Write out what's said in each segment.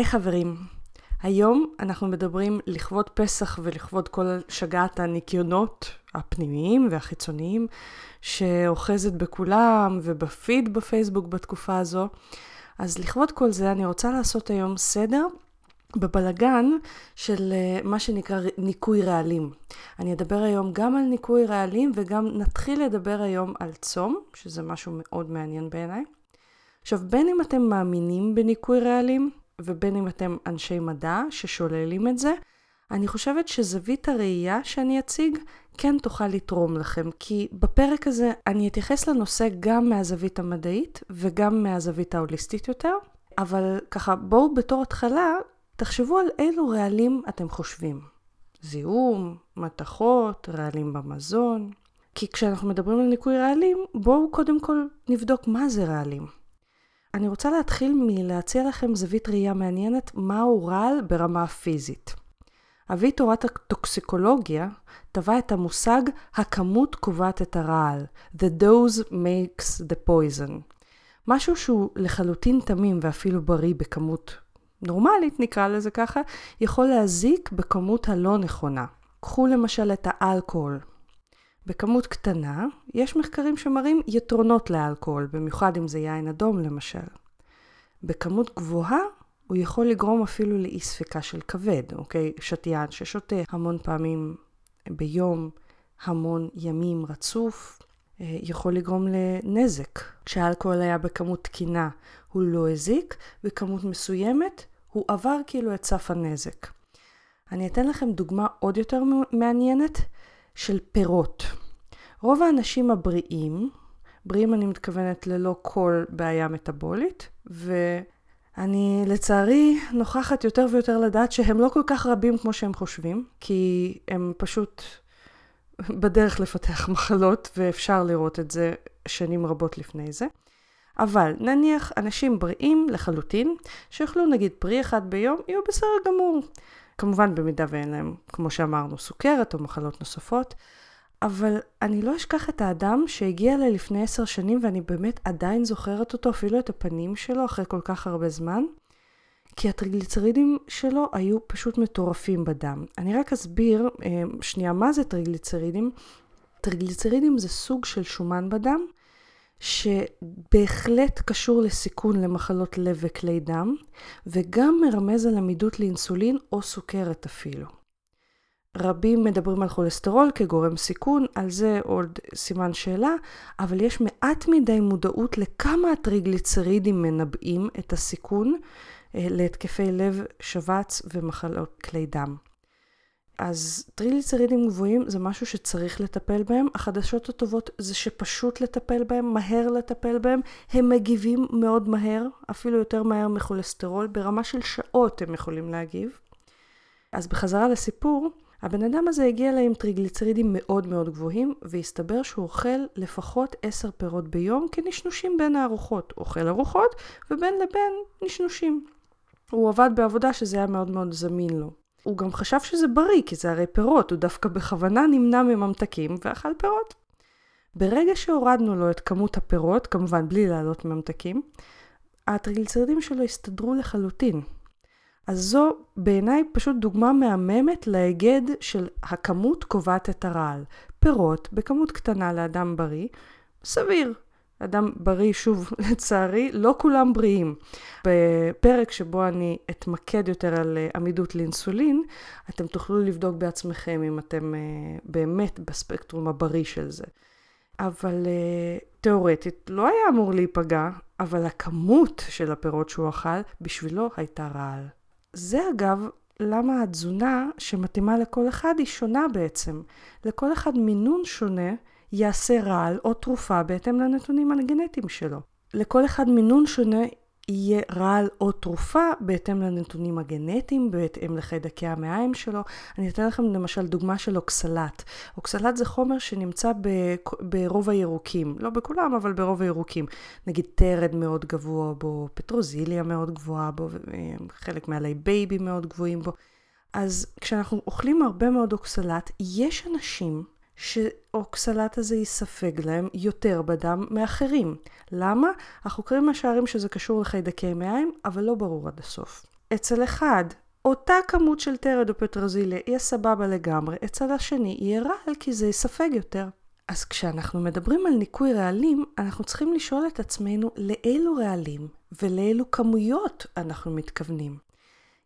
היי חברים, היום אנחנו מדברים לכבוד פסח ולכבוד כל שגעת הניקיונות הפנימיים והחיצוניים שאוחזת בכולם ובפיד בפייסבוק בתקופה הזו. אז לכבוד כל זה אני רוצה לעשות היום סדר בבלגן של אה, מה שנקרא ניקוי רעלים. אני אדבר היום גם על ניקוי רעלים וגם נתחיל לדבר היום על צום, שזה משהו מאוד מעניין בעיניי. עכשיו, בין אם אתם מאמינים בניקוי רעלים, ובין אם אתם אנשי מדע ששוללים את זה, אני חושבת שזווית הראייה שאני אציג כן תוכל לתרום לכם, כי בפרק הזה אני אתייחס לנושא גם מהזווית המדעית וגם מהזווית ההוליסטית יותר, אבל ככה בואו בתור התחלה תחשבו על אילו רעלים אתם חושבים. זיהום, מתכות, רעלים במזון. כי כשאנחנו מדברים על ניקוי רעלים, בואו קודם כל נבדוק מה זה רעלים. אני רוצה להתחיל מלהציע לכם זווית ראייה מעניינת מהו רעל ברמה הפיזית. אבי תורת הטוקסיקולוגיה טבע את המושג הכמות קובעת את הרעל, The dose makes the poison. משהו שהוא לחלוטין תמים ואפילו בריא בכמות נורמלית, נקרא לזה ככה, יכול להזיק בכמות הלא נכונה. קחו למשל את האלכוהול. בכמות קטנה, יש מחקרים שמראים יתרונות לאלכוהול, במיוחד אם זה יין אדום למשל. בכמות גבוהה, הוא יכול לגרום אפילו לאי ספיקה של כבד, אוקיי? שתיין ששותה המון פעמים ביום, המון ימים רצוף, אה, יכול לגרום לנזק. כשהאלכוהול היה בכמות תקינה, הוא לא הזיק, בכמות מסוימת, הוא עבר כאילו את סף הנזק. אני אתן לכם דוגמה עוד יותר מעניינת של פירות. רוב האנשים הבריאים, בריאים אני מתכוונת ללא כל בעיה מטבולית, ואני לצערי נוכחת יותר ויותר לדעת שהם לא כל כך רבים כמו שהם חושבים, כי הם פשוט בדרך לפתח מחלות, ואפשר לראות את זה שנים רבות לפני זה. אבל נניח אנשים בריאים לחלוטין, שיאכלו נגיד פרי אחד ביום, יהיו בסדר גמור. כמובן במידה ואין להם, כמו שאמרנו, סוכרת או מחלות נוספות. אבל אני לא אשכח את האדם שהגיע אליי לפני עשר שנים ואני באמת עדיין זוכרת אותו, אפילו את הפנים שלו אחרי כל כך הרבה זמן, כי הטריגליצרידים שלו היו פשוט מטורפים בדם. אני רק אסביר אה, שנייה מה זה טריגליצרידים. טריגליצרידים זה סוג של שומן בדם, שבהחלט קשור לסיכון למחלות לב וכלי דם, וגם מרמז על עמידות לאינסולין או סוכרת אפילו. רבים מדברים על כולסטרול כגורם סיכון, על זה עוד סימן שאלה, אבל יש מעט מדי מודעות לכמה הטריגליצרידים מנבאים את הסיכון אה, להתקפי לב, שבץ ומחלות כלי דם. אז טריגליצרידים גבוהים זה משהו שצריך לטפל בהם. החדשות הטובות זה שפשוט לטפל בהם, מהר לטפל בהם. הם מגיבים מאוד מהר, אפילו יותר מהר מכולסטרול, ברמה של שעות הם יכולים להגיב. אז בחזרה לסיפור, הבן אדם הזה הגיע אליי עם טריגליצרידים מאוד מאוד גבוהים, והסתבר שהוא אוכל לפחות עשר פירות ביום כנשנושים בין הארוחות. אוכל ארוחות, ובין לבין נשנושים. הוא עבד בעבודה שזה היה מאוד מאוד זמין לו. הוא גם חשב שזה בריא, כי זה הרי פירות, הוא דווקא בכוונה נמנע מממתקים ואכל פירות. ברגע שהורדנו לו את כמות הפירות, כמובן בלי לעלות ממתקים, הטריגליצרידים שלו הסתדרו לחלוטין. אז זו בעיניי פשוט דוגמה מהממת להיגד של הכמות קובעת את הרעל. פירות בכמות קטנה לאדם בריא, סביר. אדם בריא, שוב, לצערי, לא כולם בריאים. בפרק שבו אני אתמקד יותר על אה, עמידות לאינסולין, אתם תוכלו לבדוק בעצמכם אם אתם uh, באמת בספקטרום הבריא של זה. אבל uh, תאורטית לא היה אמור להיפגע, אבל הכמות של הפירות שהוא אכל בשבילו הייתה רעל. זה אגב למה התזונה שמתאימה לכל אחד היא שונה בעצם. לכל אחד מינון שונה יהיה רעל או תרופה בהתאם לנתונים הגנטיים שלו. לכל אחד מינון שונה יהיה רעל או תרופה בהתאם לנתונים הגנטיים, בהתאם לחיידקי המעיים שלו. אני אתן לכם למשל דוגמה של אוקסלט. אוקסלט זה חומר שנמצא ברוב הירוקים, לא בכולם, אבל ברוב הירוקים. נגיד תרד מאוד גבוה בו, פטרוזיליה מאוד גבוהה בו, חלק מעלי בייבי מאוד גבוהים בו. אז כשאנחנו אוכלים הרבה מאוד אוקסלט, יש אנשים שאוקסלט הזה ייספג להם יותר בדם מאחרים. למה? החוקרים משערים שזה קשור לחיידקי מעיים, אבל לא ברור עד הסוף. אצל אחד, אותה כמות של טרד או פטרוזיליה יהיה סבבה לגמרי, אצל השני יהיה רעל כי זה ייספג יותר. אז כשאנחנו מדברים על ניקוי רעלים, אנחנו צריכים לשאול את עצמנו לאילו רעלים ולאילו כמויות אנחנו מתכוונים.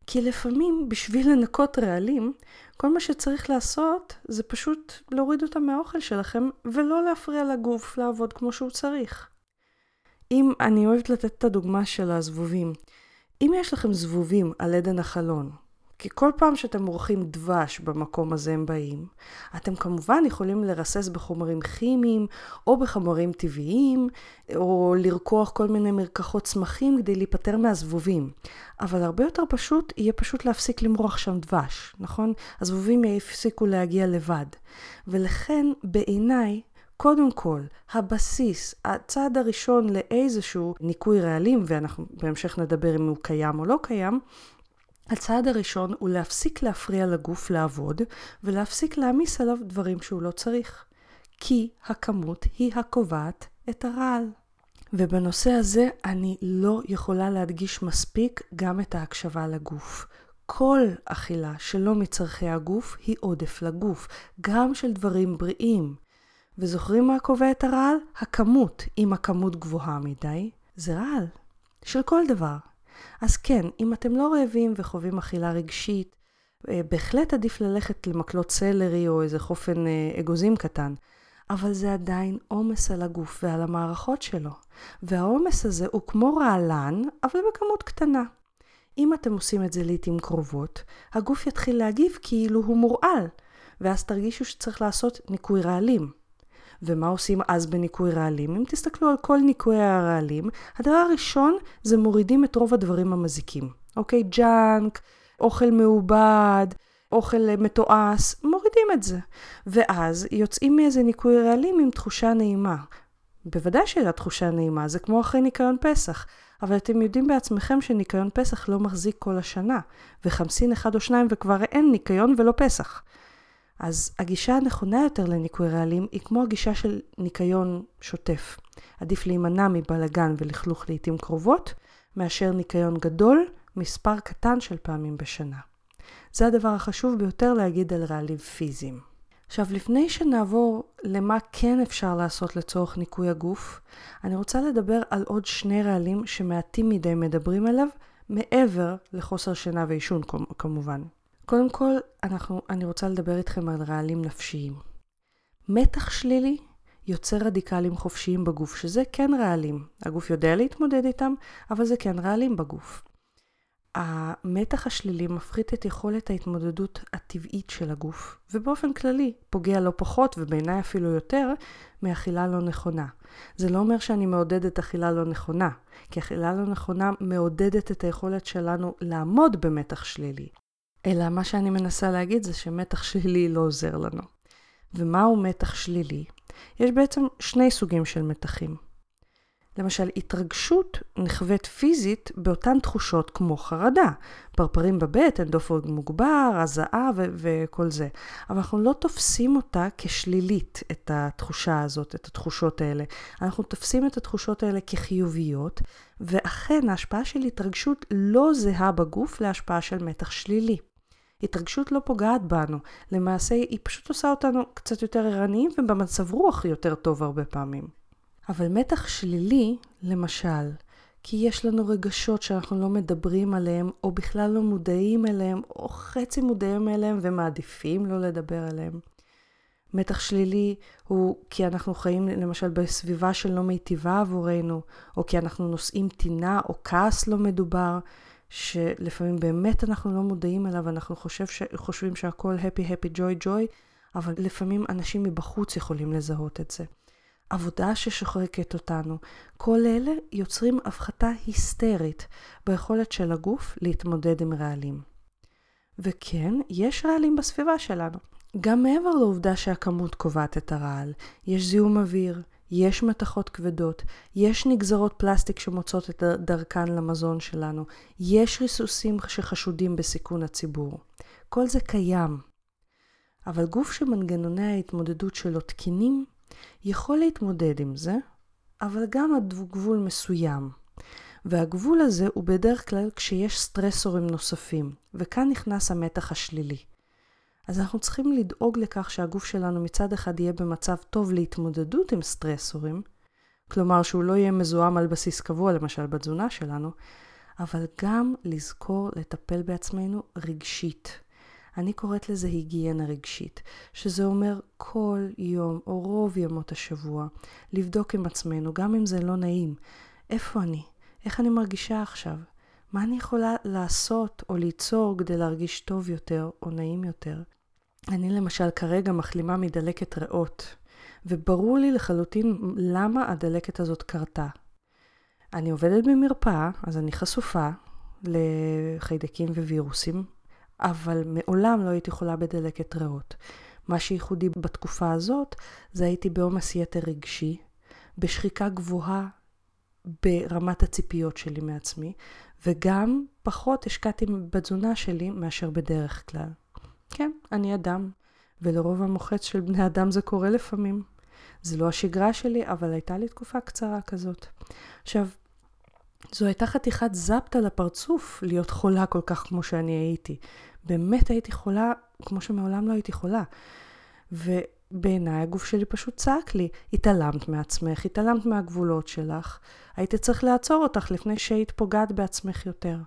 כי לפעמים בשביל לנקות רעלים, כל מה שצריך לעשות זה פשוט להוריד אותם מהאוכל שלכם ולא להפריע לגוף לעבוד כמו שהוא צריך. אם, אני אוהבת לתת את הדוגמה של הזבובים. אם יש לכם זבובים על עדן החלון, כי כל פעם שאתם עורכים דבש במקום הזה הם באים. אתם כמובן יכולים לרסס בחומרים כימיים, או בחומרים טבעיים, או לרקוח כל מיני מרקחות צמחים כדי להיפטר מהזבובים. אבל הרבה יותר פשוט יהיה פשוט להפסיק למרוח שם דבש, נכון? הזבובים יפסיקו להגיע לבד. ולכן בעיניי קודם כל, הבסיס, הצעד הראשון לאיזשהו ניקוי רעלים, ואנחנו בהמשך נדבר אם הוא קיים או לא קיים, הצעד הראשון הוא להפסיק להפריע לגוף לעבוד ולהפסיק להעמיס עליו דברים שהוא לא צריך. כי הכמות היא הקובעת את הרעל. ובנושא הזה אני לא יכולה להדגיש מספיק גם את ההקשבה לגוף. כל אכילה שלא מצרכי הגוף היא עודף לגוף, גם של דברים בריאים. וזוכרים מה קובע את הרעל? הכמות. אם הכמות גבוהה מדי, זה רעל. של כל דבר. אז כן, אם אתם לא רעבים וחווים אכילה רגשית, אה, בהחלט עדיף ללכת למקלות סלרי או איזה חופן אה, אגוזים קטן. אבל זה עדיין עומס על הגוף ועל המערכות שלו. והעומס הזה הוא כמו רעלן, אבל בכמות קטנה. אם אתם עושים את זה לעיתים קרובות, הגוף יתחיל להגיב כאילו הוא מורעל, ואז תרגישו שצריך לעשות ניקוי רעלים. ומה עושים אז בניקוי רעלים? אם תסתכלו על כל ניקוי הרעלים, הדבר הראשון זה מורידים את רוב הדברים המזיקים. אוקיי? ג'אנק, אוכל מעובד, אוכל מתועש, מורידים את זה. ואז יוצאים מאיזה ניקוי רעלים עם תחושה נעימה. בוודאי שהייתה תחושה נעימה, זה כמו אחרי ניקיון פסח. אבל אתם יודעים בעצמכם שניקיון פסח לא מחזיק כל השנה, וחמסין אחד או שניים וכבר אין ניקיון ולא פסח. אז הגישה הנכונה יותר לניקוי רעלים היא כמו הגישה של ניקיון שוטף. עדיף להימנע מבלגן ולכלוך לעיתים קרובות, מאשר ניקיון גדול, מספר קטן של פעמים בשנה. זה הדבר החשוב ביותר להגיד על רעלים פיזיים. עכשיו, לפני שנעבור למה כן אפשר לעשות לצורך ניקוי הגוף, אני רוצה לדבר על עוד שני רעלים שמעטים מדי מדברים עליו, מעבר לחוסר שינה ועישון כמובן. קודם כל, אנחנו, אני רוצה לדבר איתכם על רעלים נפשיים. מתח שלילי יוצר רדיקלים חופשיים בגוף, שזה כן רעלים. הגוף יודע להתמודד איתם, אבל זה כן רעלים בגוף. המתח השלילי מפחית את יכולת ההתמודדות הטבעית של הגוף, ובאופן כללי פוגע לא פחות, ובעיניי אפילו יותר, מאכילה לא נכונה. זה לא אומר שאני מעודדת אכילה לא נכונה, כי אכילה לא נכונה מעודדת את היכולת שלנו לעמוד במתח שלילי. אלא מה שאני מנסה להגיד זה שמתח שלילי לא עוזר לנו. ומהו מתח שלילי? יש בעצם שני סוגים של מתחים. למשל, התרגשות נחווית פיזית באותן תחושות כמו חרדה, פרפרים בבטן, דופק מוגבר, הזעה ו- וכל זה. אבל אנחנו לא תופסים אותה כשלילית, את התחושה הזאת, את התחושות האלה. אנחנו תופסים את התחושות האלה כחיוביות, ואכן ההשפעה של התרגשות לא זהה בגוף להשפעה של מתח שלילי. התרגשות לא פוגעת בנו, למעשה היא פשוט עושה אותנו קצת יותר ערניים ובמצב רוח יותר טוב הרבה פעמים. אבל מתח שלילי, למשל, כי יש לנו רגשות שאנחנו לא מדברים עליהם, או בכלל לא מודעים אליהם, או חצי מודעים אליהם ומעדיפים לא לדבר עליהם. מתח שלילי הוא כי אנחנו חיים למשל בסביבה שלא מיטיבה עבורנו, או כי אנחנו נושאים טינה או כעס לא מדובר, שלפעמים באמת אנחנו לא מודעים אליו, אנחנו חושב ש... חושבים שהכל happy happy joy joy, אבל לפעמים אנשים מבחוץ יכולים לזהות את זה. עבודה ששוחקת אותנו, כל אלה יוצרים הפחתה היסטרית ביכולת של הגוף להתמודד עם רעלים. וכן, יש רעלים בסביבה שלנו. גם מעבר לעובדה שהכמות קובעת את הרעל, יש זיהום אוויר, יש מתכות כבדות, יש נגזרות פלסטיק שמוצאות את דרכן למזון שלנו, יש ריסוסים שחשודים בסיכון הציבור. כל זה קיים. אבל גוף שמנגנוני ההתמודדות שלו תקינים, יכול להתמודד עם זה, אבל גם עד גבול מסוים. והגבול הזה הוא בדרך כלל כשיש סטרסורים נוספים, וכאן נכנס המתח השלילי. אז אנחנו צריכים לדאוג לכך שהגוף שלנו מצד אחד יהיה במצב טוב להתמודדות עם סטרסורים, כלומר שהוא לא יהיה מזוהם על בסיס קבוע, למשל בתזונה שלנו, אבל גם לזכור לטפל בעצמנו רגשית. אני קוראת לזה היגיינה רגשית, שזה אומר כל יום או רוב ימות השבוע, לבדוק עם עצמנו, גם אם זה לא נעים, איפה אני? איך אני מרגישה עכשיו? מה אני יכולה לעשות או ליצור כדי להרגיש טוב יותר או נעים יותר? אני למשל כרגע מחלימה מדלקת ריאות, וברור לי לחלוטין למה הדלקת הזאת קרתה. אני עובדת במרפאה, אז אני חשופה לחיידקים ווירוסים, אבל מעולם לא הייתי חולה בדלקת ריאות. מה שייחודי בתקופה הזאת, זה הייתי בעומס יתר רגשי, בשחיקה גבוהה ברמת הציפיות שלי מעצמי, וגם פחות השקעתי בתזונה שלי מאשר בדרך כלל. כן, אני אדם, ולרוב המוחץ של בני אדם זה קורה לפעמים. זה לא השגרה שלי, אבל הייתה לי תקופה קצרה כזאת. עכשיו, זו הייתה חתיכת זפת על הפרצוף להיות חולה כל כך כמו שאני הייתי. באמת הייתי חולה כמו שמעולם לא הייתי חולה. ובעיניי הגוף שלי פשוט צעק לי, התעלמת מעצמך, התעלמת מהגבולות שלך, הייתי צריך לעצור אותך לפני שהיית פוגעת בעצמך יותר.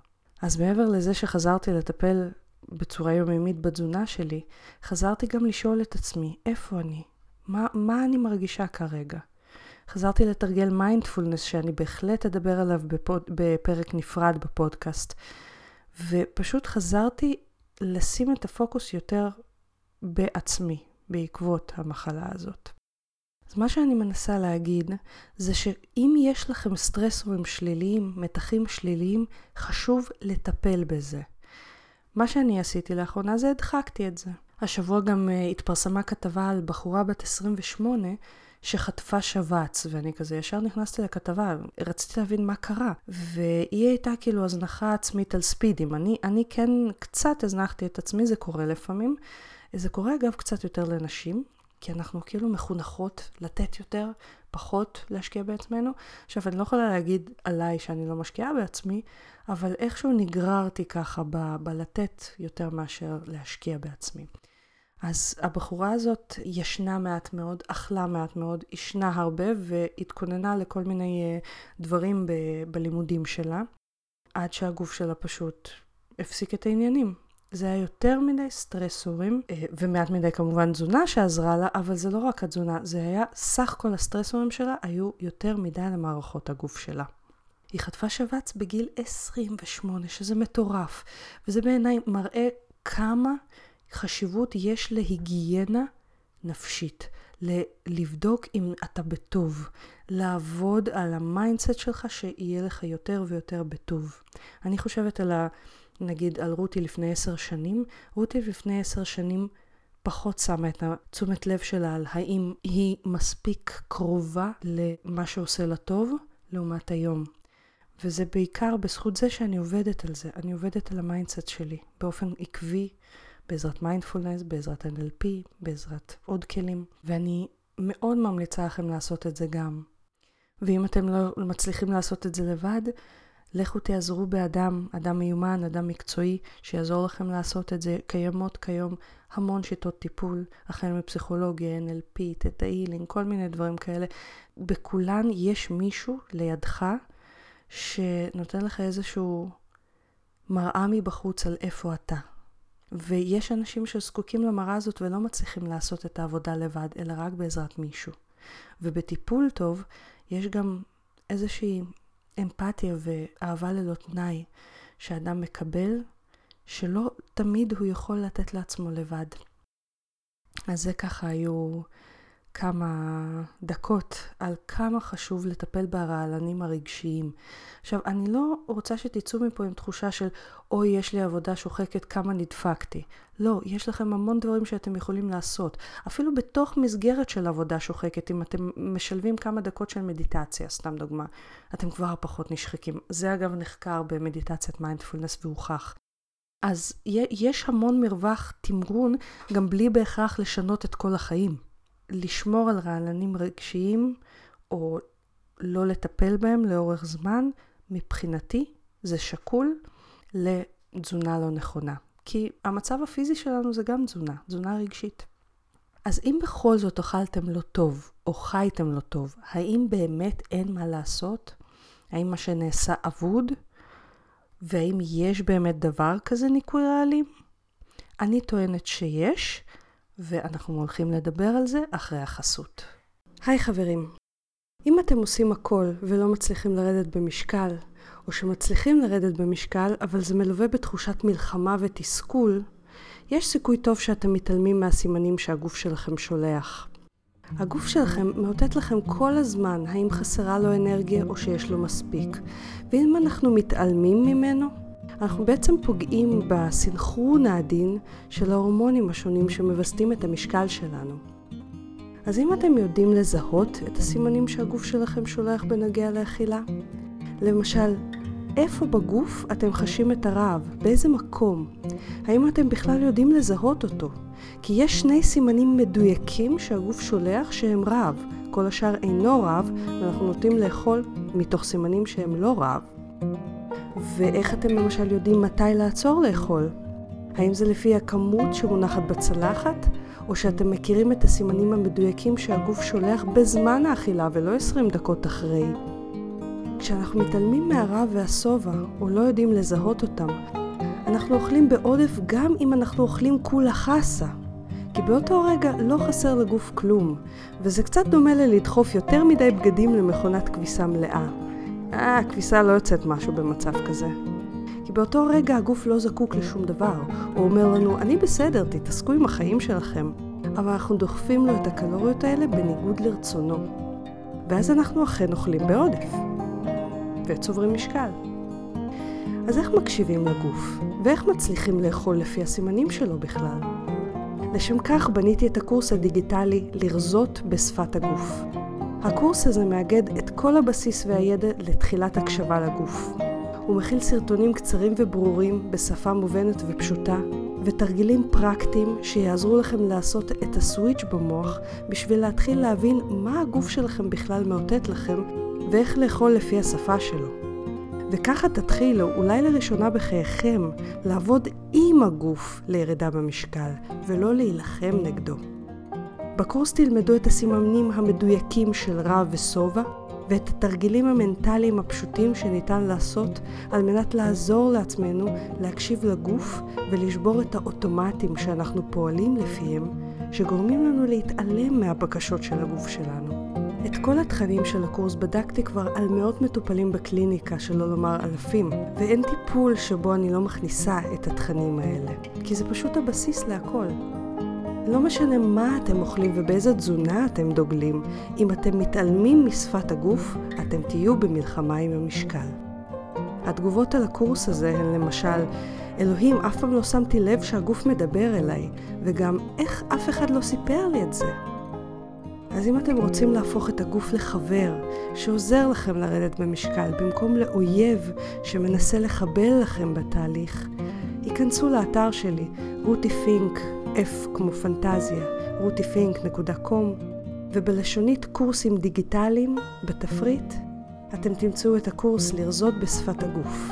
אז מעבר לזה שחזרתי לטפל בצורה יומיומית בתזונה שלי, חזרתי גם לשאול את עצמי, איפה אני? מה, מה אני מרגישה כרגע? חזרתי לתרגל מיינדפולנס שאני בהחלט אדבר עליו בפוד, בפרק נפרד בפודקאסט. ופשוט חזרתי לשים את הפוקוס יותר בעצמי, בעקבות המחלה הזאת. אז מה שאני מנסה להגיד זה שאם יש לכם סטרסורים שליליים, מתחים שליליים, חשוב לטפל בזה. מה שאני עשיתי לאחרונה זה הדחקתי את זה. השבוע גם uh, התפרסמה כתבה על בחורה בת 28 שחטפה שבץ, ואני כזה ישר נכנסתי לכתבה, רציתי להבין מה קרה. והיא הייתה כאילו הזנחה עצמית על ספידים. אני, אני כן קצת הזנחתי את עצמי, זה קורה לפעמים. זה קורה אגב קצת יותר לנשים, כי אנחנו כאילו מחונכות לתת יותר, פחות להשקיע בעצמנו. עכשיו, אני לא יכולה להגיד עליי שאני לא משקיעה בעצמי, אבל איכשהו נגררתי ככה ב- בלתת יותר מאשר להשקיע בעצמי. אז הבחורה הזאת ישנה מעט מאוד, אכלה מעט מאוד, ישנה הרבה והתכוננה לכל מיני uh, דברים ב- בלימודים שלה, עד שהגוף שלה פשוט הפסיק את העניינים. זה היה יותר מדי סטרסורים, uh, ומעט מדי כמובן תזונה שעזרה לה, אבל זה לא רק התזונה, זה היה סך כל הסטרסורים שלה היו יותר מדי למערכות הגוף שלה. היא חטפה שבץ בגיל 28, שזה מטורף, וזה בעיניי מראה כמה חשיבות יש להיגיינה נפשית, לבדוק אם אתה בטוב, לעבוד על ה mindset שלך שיהיה לך יותר ויותר בטוב. אני חושבת על ה... נגיד על רותי לפני עשר שנים, רותי לפני עשר שנים פחות שמה את התשומת לב שלה על האם היא מספיק קרובה למה שעושה לה טוב לעומת היום. וזה בעיקר בזכות זה שאני עובדת על זה. אני עובדת על ה mindset שלי באופן עקבי, בעזרת מיינדפולנס, בעזרת NLP, בעזרת עוד כלים, ואני מאוד ממליצה לכם לעשות את זה גם. ואם אתם לא מצליחים לעשות את זה לבד, לכו תעזרו באדם, אדם מיומן, אדם מקצועי, שיעזור לכם לעשות את זה. קיימות כיום המון שיטות טיפול, החל מפסיכולוגיה, NLP, תטא כל מיני דברים כאלה. בכולן יש מישהו לידך שנותן לך איזשהו מראה מבחוץ על איפה אתה. ויש אנשים שזקוקים למראה הזאת ולא מצליחים לעשות את העבודה לבד, אלא רק בעזרת מישהו. ובטיפול טוב יש גם איזושהי אמפתיה ואהבה ללא תנאי שאדם מקבל, שלא תמיד הוא יכול לתת לעצמו לבד. אז זה ככה היו כמה דקות על כמה חשוב לטפל ברעלנים הרגשיים. עכשיו, אני לא רוצה שתצאו מפה עם תחושה של, אוי, יש לי עבודה שוחקת, כמה נדפקתי. לא, יש לכם המון דברים שאתם יכולים לעשות. אפילו בתוך מסגרת של עבודה שוחקת, אם אתם משלבים כמה דקות של מדיטציה, סתם דוגמה, אתם כבר פחות נשחקים. זה אגב נחקר במדיטציית מיינדפולנס והוכח. אז יש המון מרווח תמרון, גם בלי בהכרח לשנות את כל החיים. לשמור על רעלנים רגשיים או לא לטפל בהם לאורך זמן, מבחינתי זה שקול לתזונה לא נכונה. כי המצב הפיזי שלנו זה גם תזונה, תזונה רגשית. אז אם בכל זאת אכלתם לא טוב, או חייתם לא טוב, האם באמת אין מה לעשות? האם מה שנעשה אבוד? והאם יש באמת דבר כזה ניקוי רעלים? אני טוענת שיש, ואנחנו הולכים לדבר על זה אחרי החסות. היי חברים, אם אתם עושים הכל ולא מצליחים לרדת במשקל, או שמצליחים לרדת במשקל, אבל זה מלווה בתחושת מלחמה ותסכול, יש סיכוי טוב שאתם מתעלמים מהסימנים שהגוף שלכם שולח. הגוף שלכם מאותת לכם כל הזמן האם חסרה לו אנרגיה או שיש לו מספיק. ואם אנחנו מתעלמים ממנו, אנחנו בעצם פוגעים בסנכרון העדין של ההורמונים השונים שמווסתים את המשקל שלנו. אז אם אתם יודעים לזהות את הסימנים שהגוף שלכם שולח בנוגע לאכילה, למשל, איפה בגוף אתם חשים את הרעב? באיזה מקום? האם אתם בכלל יודעים לזהות אותו? כי יש שני סימנים מדויקים שהגוף שולח שהם רעב. כל השאר אינו רעב, ואנחנו נוטים לאכול מתוך סימנים שהם לא רעב. ואיך אתם למשל יודעים מתי לעצור לאכול? האם זה לפי הכמות שמונחת בצלחת, או שאתם מכירים את הסימנים המדויקים שהגוף שולח בזמן האכילה ולא 20 דקות אחרי? כשאנחנו מתעלמים מהרעב והשובע, או לא יודעים לזהות אותם, אנחנו אוכלים בעודף גם אם אנחנו אוכלים כולה חסה. כי באותו רגע לא חסר לגוף כלום, וזה קצת דומה ללדחוף יותר מדי בגדים למכונת כביסה מלאה. אה, הכביסה לא יוצאת משהו במצב כזה. כי באותו רגע הגוף לא זקוק לשום דבר. הוא אומר לנו, אני בסדר, תתעסקו עם החיים שלכם. אבל אנחנו דוחפים לו את הקלוריות האלה בניגוד לרצונו. ואז אנחנו אכן אוכלים בעודף. וצוברים משקל. אז איך מקשיבים לגוף? ואיך מצליחים לאכול לפי הסימנים שלו בכלל? לשם כך בניתי את הקורס הדיגיטלי לרזות בשפת הגוף. הקורס הזה מאגד את כל הבסיס והידע לתחילת הקשבה לגוף. הוא מכיל סרטונים קצרים וברורים בשפה מובנת ופשוטה, ותרגילים פרקטיים שיעזרו לכם לעשות את הסוויץ' במוח בשביל להתחיל להבין מה הגוף שלכם בכלל מאותת לכם ואיך לאכול לפי השפה שלו. וככה תתחילו, אולי לראשונה בחייכם, לעבוד עם הגוף לירידה במשקל, ולא להילחם נגדו. בקורס תלמדו את הסימנים המדויקים של רע ושובע, ואת התרגילים המנטליים הפשוטים שניתן לעשות על מנת לעזור לעצמנו להקשיב לגוף ולשבור את האוטומטים שאנחנו פועלים לפיהם, שגורמים לנו להתעלם מהבקשות של הגוף שלנו. את כל התכנים של הקורס בדקתי כבר על מאות מטופלים בקליניקה, שלא לומר אלפים, ואין טיפול שבו אני לא מכניסה את התכנים האלה, כי זה פשוט הבסיס להכל. לא משנה מה אתם אוכלים ובאיזה תזונה אתם דוגלים, אם אתם מתעלמים משפת הגוף, אתם תהיו במלחמה עם המשקל. התגובות על הקורס הזה הן למשל, אלוהים, אף פעם לא שמתי לב שהגוף מדבר אליי, וגם איך אף אחד לא סיפר לי את זה. אז אם אתם רוצים להפוך את הגוף לחבר שעוזר לכם לרדת במשקל במקום לאויב שמנסה לחבל לכם בתהליך, היכנסו לאתר שלי, רותי פינק, F כמו פנטזיה, rutifink.com, ובלשונית קורסים דיגיטליים, בתפריט, אתם תמצאו את הקורס לרזות בשפת הגוף.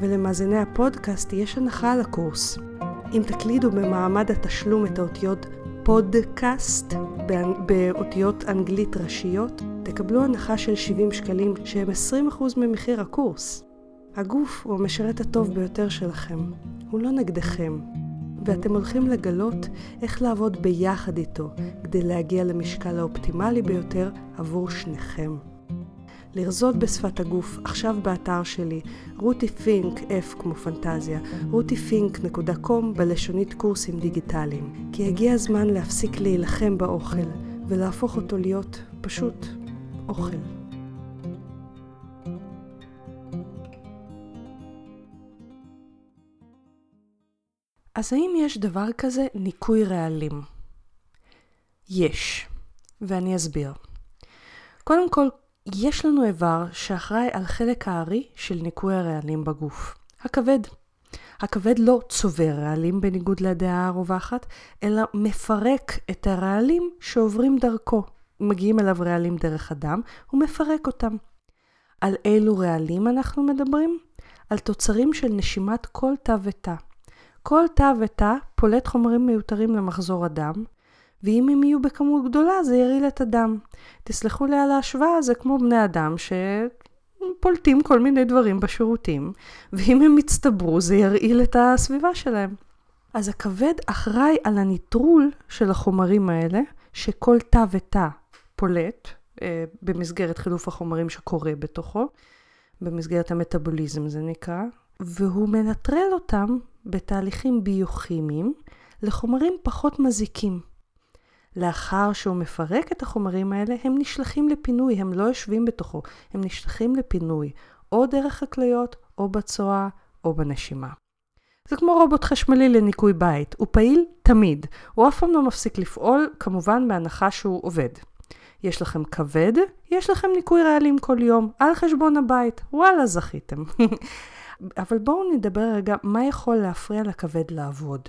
ולמאזיני הפודקאסט יש הנחה על הקורס. אם תקלידו במעמד התשלום את האותיות פודקאסט באותיות אנגלית ראשיות, תקבלו הנחה של 70 שקלים שהם 20% ממחיר הקורס. הגוף הוא המשרת הטוב ביותר שלכם, הוא לא נגדכם, ואתם הולכים לגלות איך לעבוד ביחד איתו כדי להגיע למשקל האופטימלי ביותר עבור שניכם. לרזות בשפת הגוף, עכשיו באתר שלי, רותי פינק, F כמו פנטזיה, rutifink.com בלשונית קורסים דיגיטליים. כי הגיע הזמן להפסיק להילחם באוכל, ולהפוך אותו להיות פשוט אוכל. אז האם יש דבר כזה ניקוי רעלים? יש, ואני אסביר. קודם כל, יש לנו איבר שאחראי על חלק הארי של ניקוי הרעלים בגוף, הכבד. הכבד לא צובר רעלים בניגוד לדעה הרווחת, אלא מפרק את הרעלים שעוברים דרכו. מגיעים אליו רעלים דרך הדם, הוא מפרק אותם. על אילו רעלים אנחנו מדברים? על תוצרים של נשימת כל תא ותא. כל תא ותא פולט חומרים מיותרים למחזור הדם, ואם הם יהיו בכמות גדולה זה ירעיל את הדם. תסלחו לי על ההשוואה, זה כמו בני אדם שפולטים כל מיני דברים בשירותים, ואם הם יצטברו זה ירעיל את הסביבה שלהם. אז הכבד אחראי על הניטרול של החומרים האלה, שכל תא ותא פולט, אה, במסגרת חילוף החומרים שקורה בתוכו, במסגרת המטאבוליזם זה נקרא, והוא מנטרל אותם בתהליכים ביוכימיים לחומרים פחות מזיקים. לאחר שהוא מפרק את החומרים האלה, הם נשלחים לפינוי, הם לא יושבים בתוכו, הם נשלחים לפינוי, או דרך הכליות, או בצואה, או בנשימה. זה כמו רובוט חשמלי לניקוי בית, הוא פעיל תמיד, הוא אף פעם לא מפסיק לפעול, כמובן בהנחה שהוא עובד. יש לכם כבד, יש לכם ניקוי רעלים כל יום, על חשבון הבית, וואלה זכיתם. אבל בואו נדבר רגע מה יכול להפריע לכבד לעבוד.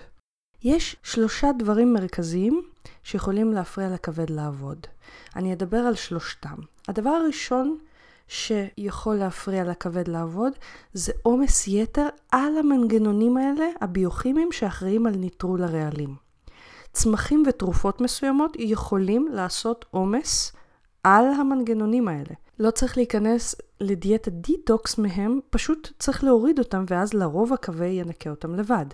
יש שלושה דברים מרכזיים שיכולים להפריע לכבד לעבוד. אני אדבר על שלושתם. הדבר הראשון שיכול להפריע לכבד לעבוד זה עומס יתר על המנגנונים האלה, הביוכימיים שאחראים על ניטרול הרעלים. צמחים ותרופות מסוימות יכולים לעשות עומס על המנגנונים האלה. לא צריך להיכנס לדיאטה דיטוקס מהם, פשוט צריך להוריד אותם ואז לרוב הכבד ינקה אותם לבד.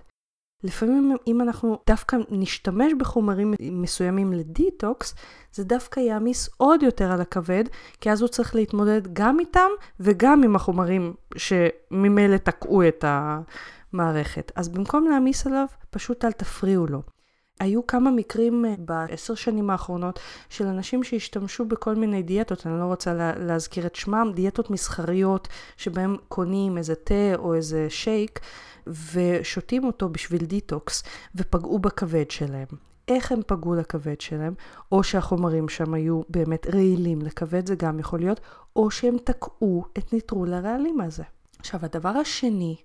לפעמים אם אנחנו דווקא נשתמש בחומרים מסוימים לדיטוקס, זה דווקא יעמיס עוד יותר על הכבד, כי אז הוא צריך להתמודד גם איתם וגם עם החומרים שממילא תקעו את המערכת. אז במקום להעמיס עליו, פשוט אל תפריעו לו. היו כמה מקרים אה, בעשר שנים האחרונות של אנשים שהשתמשו בכל מיני דיאטות, אני לא רוצה לה, להזכיר את שמם, דיאטות מסחריות שבהם קונים איזה תה או איזה שייק ושותים אותו בשביל דיטוקס ופגעו בכבד שלהם. איך הם פגעו בכבד שלהם, או שהחומרים שם היו באמת רעילים לכבד, זה גם יכול להיות, או שהם תקעו את ניטרול הרעלים הזה. עכשיו, הדבר השני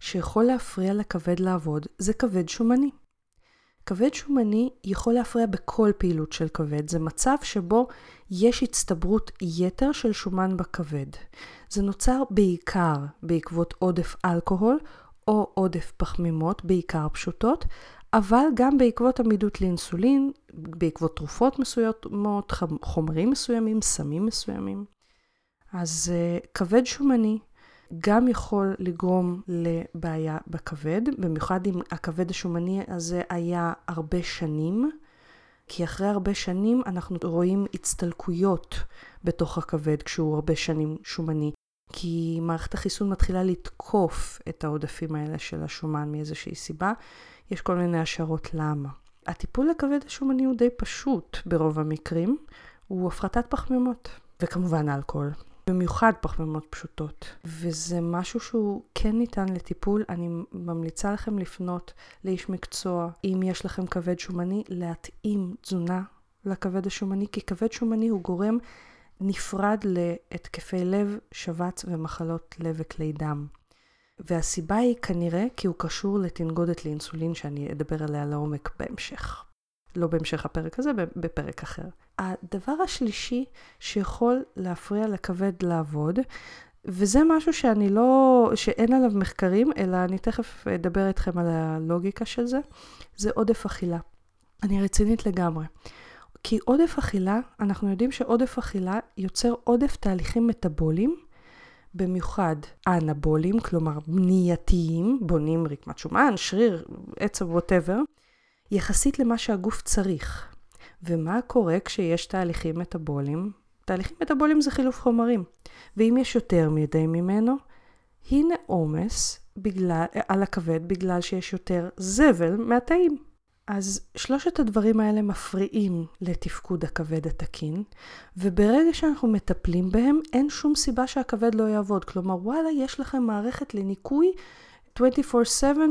שיכול להפריע לכבד לעבוד זה כבד שומני. כבד שומני יכול להפריע בכל פעילות של כבד. זה מצב שבו יש הצטברות יתר של שומן בכבד. זה נוצר בעיקר בעקבות עודף אלכוהול או עודף פחמימות, בעיקר פשוטות, אבל גם בעקבות עמידות לאינסולין, בעקבות תרופות מסוימות, חומרים מסוימים, סמים מסוימים. אז uh, כבד שומני גם יכול לגרום לבעיה בכבד, במיוחד אם הכבד השומני הזה היה הרבה שנים, כי אחרי הרבה שנים אנחנו רואים הצטלקויות בתוך הכבד כשהוא הרבה שנים שומני. כי מערכת החיסון מתחילה לתקוף את העודפים האלה של השומן מאיזושהי סיבה. יש כל מיני השערות למה. הטיפול לכבד השומני הוא די פשוט ברוב המקרים, הוא הפחתת פחמימות, וכמובן אלכוהול. במיוחד פחמימות פשוטות. וזה משהו שהוא כן ניתן לטיפול. אני ממליצה לכם לפנות לאיש מקצוע, אם יש לכם כבד שומני, להתאים תזונה לכבד השומני, כי כבד שומני הוא גורם נפרד להתקפי לב, שבץ ומחלות לב וכלי דם. והסיבה היא כנראה כי הוא קשור לתנגודת לאינסולין שאני אדבר עליה לעומק בהמשך. לא בהמשך הפרק הזה, בפרק אחר. הדבר השלישי שיכול להפריע לכבד לעבוד, וזה משהו שאני לא, שאין עליו מחקרים, אלא אני תכף אדבר איתכם על הלוגיקה של זה, זה עודף אכילה. אני רצינית לגמרי. כי עודף אכילה, אנחנו יודעים שעודף אכילה יוצר עודף תהליכים מטאבוליים, במיוחד האנבוליים, כלומר בנייתיים, בונים רקמת שומן, שריר, עצב, ווטאבר, יחסית למה שהגוף צריך. ומה קורה כשיש תהליכים מטאבוליים, תהליכים מטאבוליים זה חילוף חומרים. ואם יש יותר מדי ממנו, הנה עומס על הכבד בגלל שיש יותר זבל מהתאים. אז שלושת הדברים האלה מפריעים לתפקוד הכבד התקין, וברגע שאנחנו מטפלים בהם, אין שום סיבה שהכבד לא יעבוד. כלומר, וואלה, יש לכם מערכת לניקוי 24/7,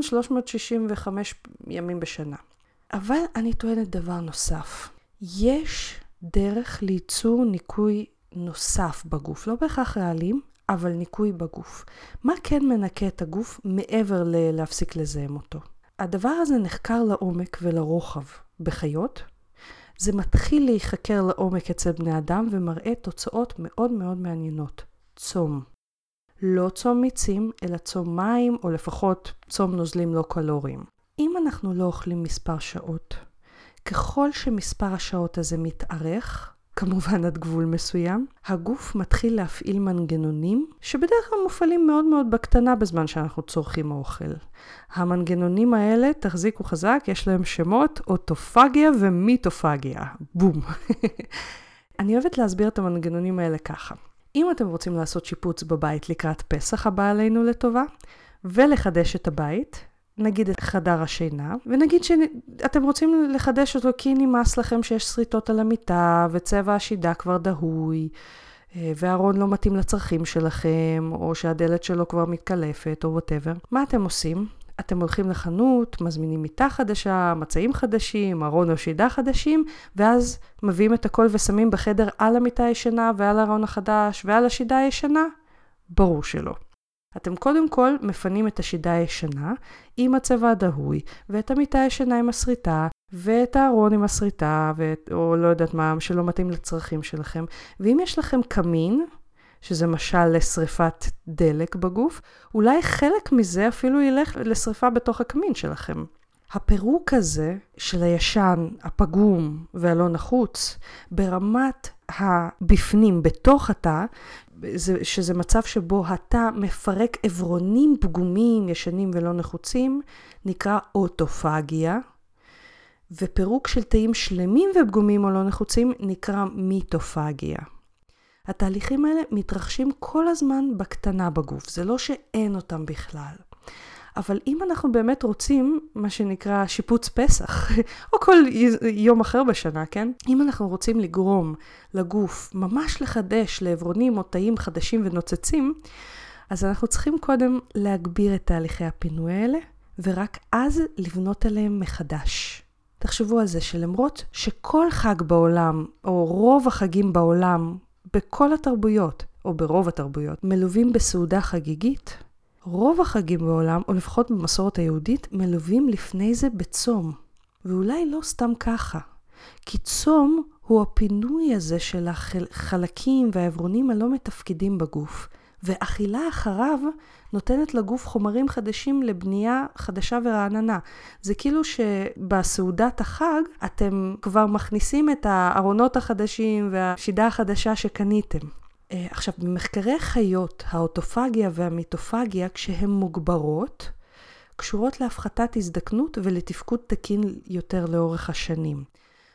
365 ימים בשנה. אבל אני טוענת דבר נוסף. יש דרך לייצור ניקוי נוסף בגוף, לא בהכרח רעלים, אבל ניקוי בגוף. מה כן מנקה את הגוף מעבר ללהפסיק לזהם אותו? הדבר הזה נחקר לעומק ולרוחב בחיות. זה מתחיל להיחקר לעומק אצל בני אדם ומראה תוצאות מאוד מאוד מעניינות. צום. לא צום מיצים, אלא צום מים, או לפחות צום נוזלים לא קלוריים. אם אנחנו לא אוכלים מספר שעות, ככל שמספר השעות הזה מתארך, כמובן עד גבול מסוים, הגוף מתחיל להפעיל מנגנונים שבדרך כלל מופעלים מאוד מאוד בקטנה בזמן שאנחנו צורכים האוכל. המנגנונים האלה, תחזיקו חזק, יש להם שמות אוטופגיה ומיטופגיה. בום. אני אוהבת להסביר את המנגנונים האלה ככה. אם אתם רוצים לעשות שיפוץ בבית לקראת פסח הבא עלינו לטובה, ולחדש את הבית, נגיד את חדר השינה, ונגיד שאתם רוצים לחדש אותו כי נמאס לכם שיש שריטות על המיטה, וצבע השידה כבר דהוי, אה, והארון לא מתאים לצרכים שלכם, או שהדלת שלו כבר מתקלפת, או whatever. מה אתם עושים? אתם הולכים לחנות, מזמינים מיטה חדשה, מצעים חדשים, ארון או שידה חדשים, ואז מביאים את הכל ושמים בחדר על המיטה הישנה ועל הארון החדש ועל השידה הישנה? ברור שלא. אתם קודם כל מפנים את השידה הישנה עם הצבע הדהוי, ואת המיטה הישנה עם השריטה, ואת הארון עם השריטה, ואת, או לא יודעת מה, שלא מתאים לצרכים שלכם. ואם יש לכם קמין, שזה משל לשריפת דלק בגוף, אולי חלק מזה אפילו ילך לשריפה בתוך הקמין שלכם. הפירוק הזה של הישן, הפגום והלא נחוץ, ברמת הבפנים, בתוך התא, זה, שזה מצב שבו התא מפרק עברונים פגומים, ישנים ולא נחוצים, נקרא אוטופגיה, ופירוק של תאים שלמים ופגומים או לא נחוצים נקרא מיטופגיה. התהליכים האלה מתרחשים כל הזמן בקטנה בגוף, זה לא שאין אותם בכלל. אבל אם אנחנו באמת רוצים, מה שנקרא שיפוץ פסח, או כל יום אחר בשנה, כן? אם אנחנו רוצים לגרום לגוף ממש לחדש לעברונים או תאים חדשים ונוצצים, אז אנחנו צריכים קודם להגביר את תהליכי הפינוי האלה, ורק אז לבנות עליהם מחדש. תחשבו על זה שלמרות שכל חג בעולם, או רוב החגים בעולם, בכל התרבויות, או ברוב התרבויות, מלווים בסעודה חגיגית, רוב החגים בעולם, או לפחות במסורת היהודית, מלווים לפני זה בצום. ואולי לא סתם ככה. כי צום הוא הפינוי הזה של החלקים והעברונים הלא מתפקדים בגוף. ואכילה אחריו נותנת לגוף חומרים חדשים לבנייה חדשה ורעננה. זה כאילו שבסעודת החג אתם כבר מכניסים את הארונות החדשים והשידה החדשה שקניתם. אה, עכשיו, במחקרי חיות, האוטופגיה והמיטופגיה, כשהן מוגברות, קשורות להפחתת הזדקנות ולתפקוד תקין יותר לאורך השנים.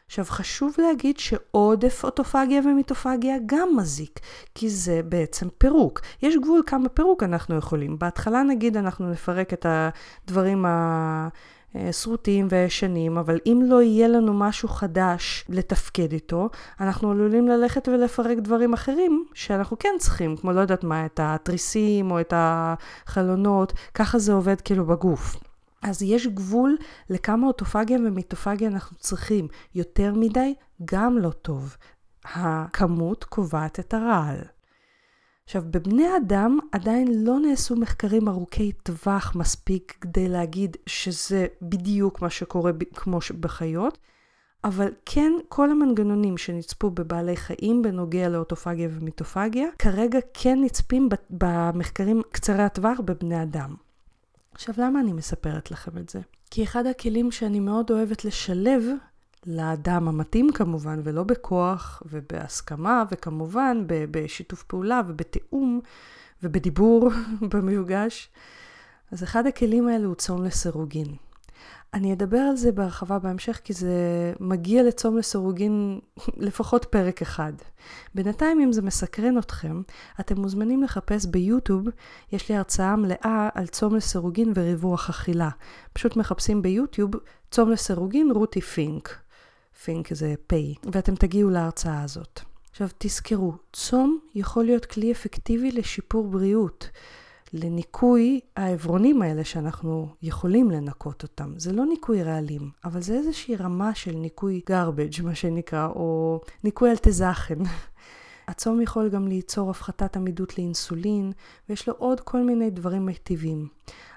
עכשיו, חשוב להגיד שעודף אוטופגיה ומיטופגיה גם מזיק, כי זה בעצם פירוק. יש גבול כמה פירוק אנחנו יכולים. בהתחלה נגיד אנחנו נפרק את הדברים ה... שרוטים וישנים, אבל אם לא יהיה לנו משהו חדש לתפקד איתו, אנחנו עלולים ללכת ולפרק דברים אחרים שאנחנו כן צריכים, כמו לא יודעת מה, את התריסים או את החלונות, ככה זה עובד כאילו בגוף. אז יש גבול לכמה אוטופגיה ומיטופגיה אנחנו צריכים. יותר מדי, גם לא טוב. הכמות קובעת את הרעל. עכשיו, בבני אדם עדיין לא נעשו מחקרים ארוכי טווח מספיק כדי להגיד שזה בדיוק מה שקורה כמו בחיות, אבל כן, כל המנגנונים שנצפו בבעלי חיים בנוגע לאוטופגיה ומיטופגיה, כרגע כן נצפים במחקרים קצרי הטווח בבני אדם. עכשיו, למה אני מספרת לכם את זה? כי אחד הכלים שאני מאוד אוהבת לשלב לאדם המתאים כמובן, ולא בכוח ובהסכמה, וכמובן בשיתוף פעולה ובתיאום ובדיבור במיוגש. אז אחד הכלים האלה הוא צום לסירוגין. אני אדבר על זה בהרחבה בהמשך, כי זה מגיע לצום לסירוגין לפחות פרק אחד. בינתיים, אם זה מסקרן אתכם, אתם מוזמנים לחפש ביוטיוב, יש לי הרצאה מלאה על צום לסירוגין וריווח אכילה. פשוט מחפשים ביוטיוב צום לסירוגין רותי פינק. פינק זה פיי, ואתם תגיעו להרצאה הזאת. עכשיו תזכרו, צום יכול להיות כלי אפקטיבי לשיפור בריאות. לניקוי העברונים האלה שאנחנו יכולים לנקות אותם. זה לא ניקוי רעלים, אבל זה איזושהי רמה של ניקוי garbage, מה שנקרא, או ניקוי אלטזכן. הצום יכול גם ליצור הפחתת עמידות לאינסולין, ויש לו עוד כל מיני דברים מיטיבים.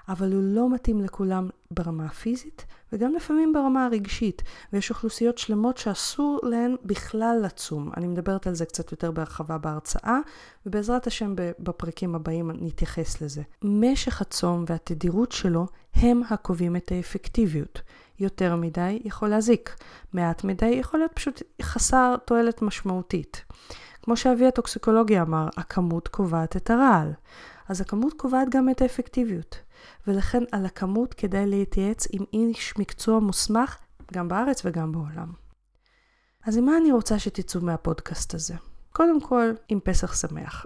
אבל הוא לא מתאים לכולם ברמה הפיזית, וגם לפעמים ברמה הרגשית. ויש אוכלוסיות שלמות שאסור להן בכלל לצום. אני מדברת על זה קצת יותר בהרחבה בהרצאה, ובעזרת השם בפרקים הבאים נתייחס לזה. משך הצום והתדירות שלו הם הקובעים את האפקטיביות. יותר מדי יכול להזיק, מעט מדי יכול להיות פשוט חסר תועלת משמעותית. כמו שאבי הטוקסיקולוגיה אמר, הכמות קובעת את הרעל. אז הכמות קובעת גם את האפקטיביות. ולכן על הכמות כדאי להתייעץ עם איש מקצוע מוסמך, גם בארץ וגם בעולם. אז עם מה אני רוצה שתצאו מהפודקאסט הזה? קודם כל, עם פסח שמח.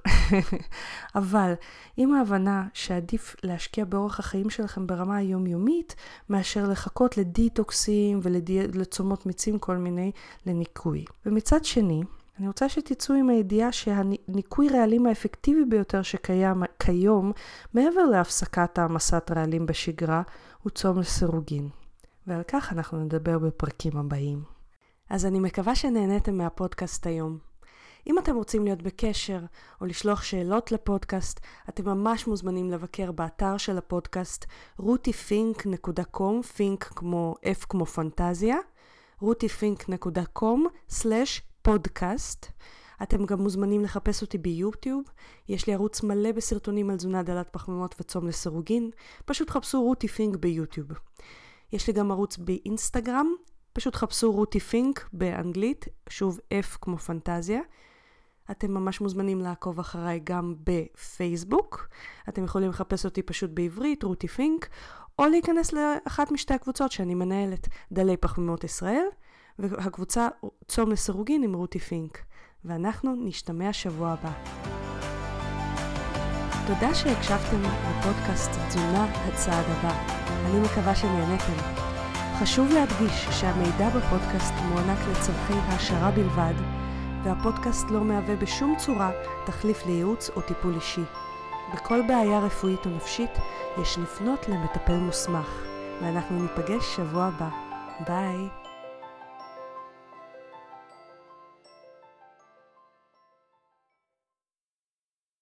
אבל עם ההבנה שעדיף להשקיע באורח החיים שלכם ברמה היומיומית, מאשר לחכות לדיטוקסים ולצומות מיצים כל מיני לניקוי. ומצד שני, אני רוצה שתצאו עם הידיעה שהניקוי רעלים האפקטיבי ביותר שקיים כיום, מעבר להפסקת העמסת רעלים בשגרה, הוא צום לסירוגין. ועל כך אנחנו נדבר בפרקים הבאים. אז אני מקווה שנהניתם מהפודקאסט היום. אם אתם רוצים להיות בקשר או לשלוח שאלות לפודקאסט, אתם ממש מוזמנים לבקר באתר של הפודקאסט rutifink.com, פינק כמו F כמו פנטזיה, rutifink.com/פודקאסט. פודקאסט. אתם גם מוזמנים לחפש אותי ביוטיוב, יש לי ערוץ מלא בסרטונים על תזונה דלת פחמימות וצום לסירוגין, פשוט חפשו רותי פינק ביוטיוב. יש לי גם ערוץ באינסטגרם, פשוט חפשו רותי פינק באנגלית, שוב F כמו פנטזיה. אתם ממש מוזמנים לעקוב אחריי גם בפייסבוק. אתם יכולים לחפש אותי פשוט בעברית, רותי פינק, או להיכנס לאחת משתי הקבוצות שאני מנהלת, דלי פחמימות ישראל, והקבוצה צום לסירוגין עם רותי פינק. ואנחנו נשתמע שבוע הבא. תודה שהקשבתם לפודקאסט תזונה הצעד הבא. אני מקווה שנהניתם. חשוב להדגיש שהמידע בפודקאסט מוענק לצורכי העשרה בלבד, והפודקאסט לא מהווה בשום צורה תחליף לייעוץ או טיפול אישי. בכל בעיה רפואית או נפשית יש לפנות למטפל מוסמך, ואנחנו ניפגש שבוע הבא. ביי.